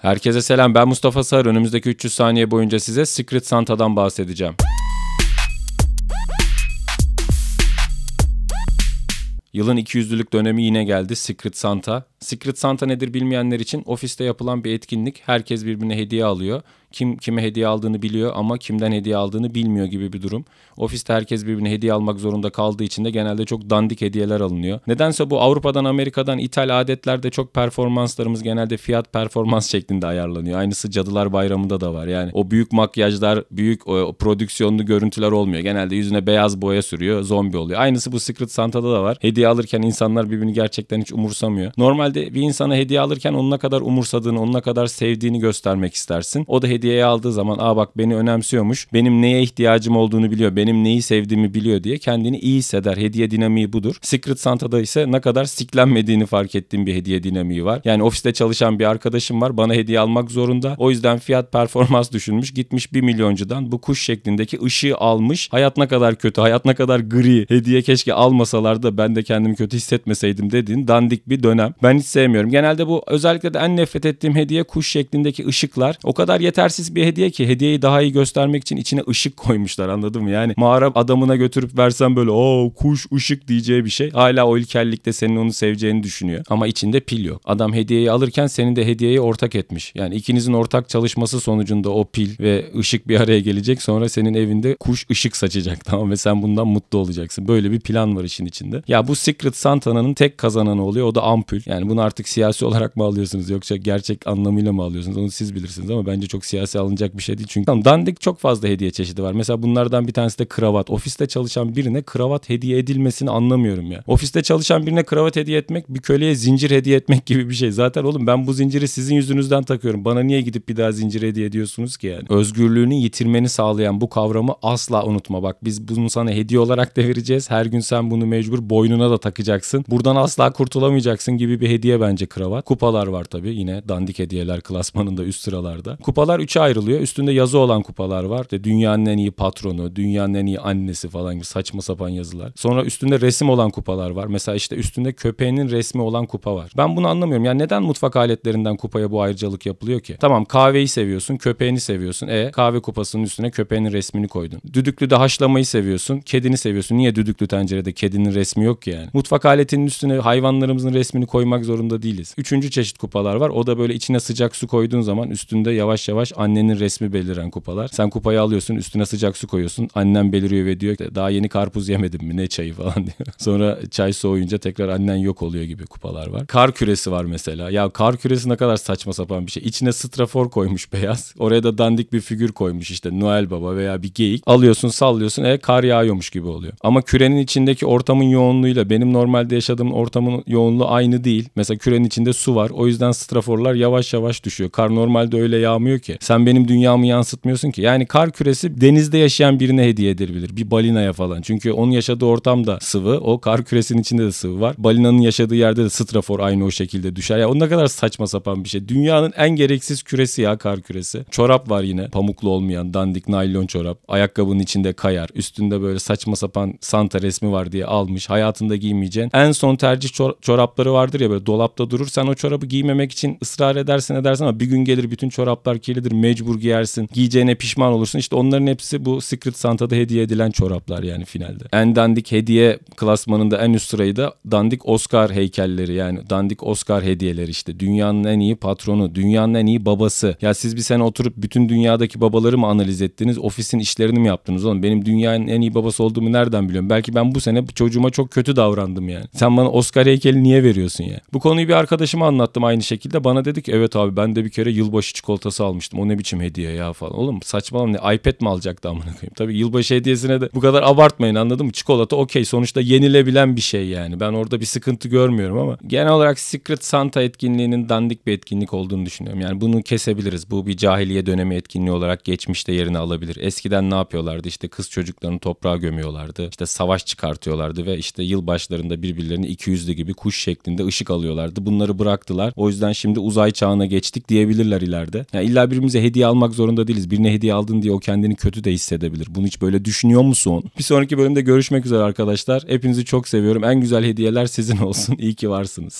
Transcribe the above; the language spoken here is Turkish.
Herkese selam ben Mustafa Sarı. Önümüzdeki 300 saniye boyunca size Secret Santa'dan bahsedeceğim. Yılın 200'lülük dönemi yine geldi Secret Santa. Secret Santa nedir bilmeyenler için ofiste yapılan bir etkinlik. Herkes birbirine hediye alıyor. Kim kime hediye aldığını biliyor ama kimden hediye aldığını bilmiyor gibi bir durum. Ofiste herkes birbirine hediye almak zorunda kaldığı için de genelde çok dandik hediyeler alınıyor. Nedense bu Avrupa'dan, Amerika'dan, İthal adetlerde çok performanslarımız genelde fiyat performans şeklinde ayarlanıyor. Aynısı Cadılar Bayramı'nda da var. Yani o büyük makyajlar, büyük o, prodüksiyonlu görüntüler olmuyor. Genelde yüzüne beyaz boya sürüyor, zombi oluyor. Aynısı bu Secret Santa'da da var. Hediye alırken insanlar birbirini gerçekten hiç umursamıyor. Normalde bir insana hediye alırken onunla kadar umursadığını, onunla kadar sevdiğini göstermek istersin. O da hediyeyi aldığı zaman aa bak beni önemsiyormuş. Benim neye ihtiyacım olduğunu biliyor. Benim neyi sevdiğimi biliyor diye kendini iyi hisseder. Hediye dinamiği budur. Secret Santa'da ise ne kadar siklenmediğini fark ettiğim bir hediye dinamiği var. Yani ofiste çalışan bir arkadaşım var. Bana hediye almak zorunda. O yüzden fiyat performans düşünmüş. Gitmiş bir milyoncudan bu kuş şeklindeki ışığı almış. Hayat ne kadar kötü, hayat ne kadar gri. Hediye keşke almasalar da ben de kendimi kötü hissetmeseydim dediğin dandik bir dönem. Ben hiç sevmiyorum. Genelde bu özellikle de en nefret ettiğim hediye kuş şeklindeki ışıklar. O kadar yetersiz bir hediye ki hediyeyi daha iyi göstermek için içine ışık koymuşlar anladın mı? Yani mağara adamına götürüp versen böyle o kuş ışık diyeceği bir şey. Hala o ilkellikte senin onu seveceğini düşünüyor. Ama içinde pil yok. Adam hediyeyi alırken senin de hediyeyi ortak etmiş. Yani ikinizin ortak çalışması sonucunda o pil ve ışık bir araya gelecek. Sonra senin evinde kuş ışık saçacak tamam ve sen bundan mutlu olacaksın. Böyle bir plan var işin içinde. Ya bu Secret Santa'nın tek kazananı oluyor. O da ampul. Yani bunu artık siyasi olarak mı alıyorsunuz yoksa gerçek anlamıyla mı alıyorsunuz? Onu siz bilirsiniz ama bence çok siyasi alınacak bir şey değil. Çünkü tamam, dandik çok fazla hediye çeşidi var. Mesela bunlardan bir tanesi de kravat. Ofiste çalışan birine kravat hediye edilmesini anlamıyorum ya. Ofiste çalışan birine kravat hediye etmek bir köleye zincir hediye etmek gibi bir şey. Zaten oğlum ben bu zinciri sizin yüzünüzden takıyorum. Bana niye gidip bir daha zincir hediye ediyorsunuz ki yani? Özgürlüğünü yitirmeni sağlayan bu kavramı asla unutma. Bak biz bunu sana hediye olarak da. Her gün sen bunu mecbur boynuna da takacaksın. Buradan asla kurtulamayacaksın gibi bir hediye bence kravat. Kupalar var tabii yine dandik hediyeler klasmanında üst sıralarda. Kupalar üçe ayrılıyor. Üstünde yazı olan kupalar var. İşte dünyanın en iyi patronu, dünyanın en iyi annesi falan gibi saçma sapan yazılar. Sonra üstünde resim olan kupalar var. Mesela işte üstünde köpeğinin resmi olan kupa var. Ben bunu anlamıyorum. Yani neden mutfak aletlerinden kupaya bu ayrıcalık yapılıyor ki? Tamam kahveyi seviyorsun, köpeğini seviyorsun. E kahve kupasının üstüne köpeğinin resmini koydun. Düdüklü de haşlamayı seviyorsun, kedini seviyorsun. Niye düdüklü tencerede kedinin resmi yok ki yani? Mutfak aletinin üstüne hayvanlarımızın resmini koymak zorunda değiliz. Üçüncü çeşit kupalar var. O da böyle içine sıcak su koyduğun zaman üstünde yavaş yavaş annenin resmi beliren kupalar. Sen kupayı alıyorsun, üstüne sıcak su koyuyorsun. Annem beliriyor ve diyor ki daha yeni karpuz yemedim mi? Ne çayı falan diyor. Sonra çay soğuyunca tekrar annen yok oluyor gibi kupalar var. Kar küresi var mesela. Ya kar küresi ne kadar saçma sapan bir şey. İçine strafor koymuş beyaz. Oraya da dandik bir figür koymuş işte Noel Baba veya bir geyik. Alıyorsun sallıyorsun e kar yağıyormuş gibi oluyor. Ama kürenin içindeki ortamın yoğunluğuyla benim normalde yaşadığım ortamın yoğunluğu aynı değil. Mesela kürenin içinde su var. O yüzden straforlar yavaş yavaş düşüyor. Kar normalde öyle yağmıyor ki. Sen benim dünyamı yansıtmıyorsun ki. Yani kar küresi denizde yaşayan birine hediye edilebilir. Bir balinaya falan. Çünkü onun yaşadığı ortamda sıvı. O kar küresinin içinde de sıvı var. Balinanın yaşadığı yerde de strafor aynı o şekilde düşer. Ya o ne kadar saçma sapan bir şey. Dünyanın en gereksiz küresi ya kar küresi. Çorap var yine. Pamuklu olmayan dandik naylon çorap. Ayakkabının içinde kayar. Üstünde böyle saçma sapan Santa resmi var diye almış. Hayatında giymeyeceğin. En son tercih çor- çorapları vardır ya böyle dolapta durur. Sen o çorabı giymemek için ısrar edersin edersin ama bir gün gelir bütün çoraplar kirlidir. Mecbur giyersin. Giyeceğine pişman olursun. İşte onların hepsi bu Secret Santa'da hediye edilen çoraplar yani finalde. En dandik hediye klasmanında en üst sırayı da dandik Oscar heykelleri yani dandik Oscar hediyeleri işte. Dünyanın en iyi patronu, dünyanın en iyi babası. Ya siz bir sene oturup bütün dünyadaki babaları mı analiz ettiniz? Ofisin işlerini mi yaptınız oğlum? Benim dünyanın en iyi babası olduğumu nereden biliyorum? Belki ben bu sene çocuğuma çok kötü davrandım yani. Sen bana Oscar heykeli niye veriyorsun ya? Bu konuyu bir arkadaşıma anlattım aynı şekilde. Bana dedi ki evet abi ben de bir kere yılbaşı çikolatası almıştım. O ne biçim hediye ya falan. Oğlum saçmalama ne iPad mi alacaktı amına koyayım? Tabii yılbaşı hediyesine de bu kadar abartmayın anladın mı? Çikolata okey sonuçta yenilebilen bir şey yani. Ben orada bir sıkıntı görmüyorum ama genel olarak Secret Santa etkinliğinin dandik bir etkinlik olduğunu düşünüyorum. Yani bunu kesebiliriz. Bu bir cahiliye dönemi etkinliği olarak geçmişte yerini alabilir. Eskiden ne yapıyorlardı? İşte kız çocuklarını toprağa gömüyorlardı. İşte savaş çıkartıyorlardı ve işte yıl başlarında birbirlerini iki yüzlü gibi kuş şeklinde ışık alıyorlardı. Bunları bıraktılar. O yüzden şimdi uzay çağına geçtik diyebilirler ileride. Yani illa birbirimize hediye almak zorunda değiliz. Birine hediye aldın diye o kendini kötü de hissedebilir. Bunu hiç böyle düşünüyor musun? Bir sonraki bölümde görüşmek üzere arkadaşlar. Hepinizi çok seviyorum. En güzel hediyeler sizin olsun. İyi ki varsınız.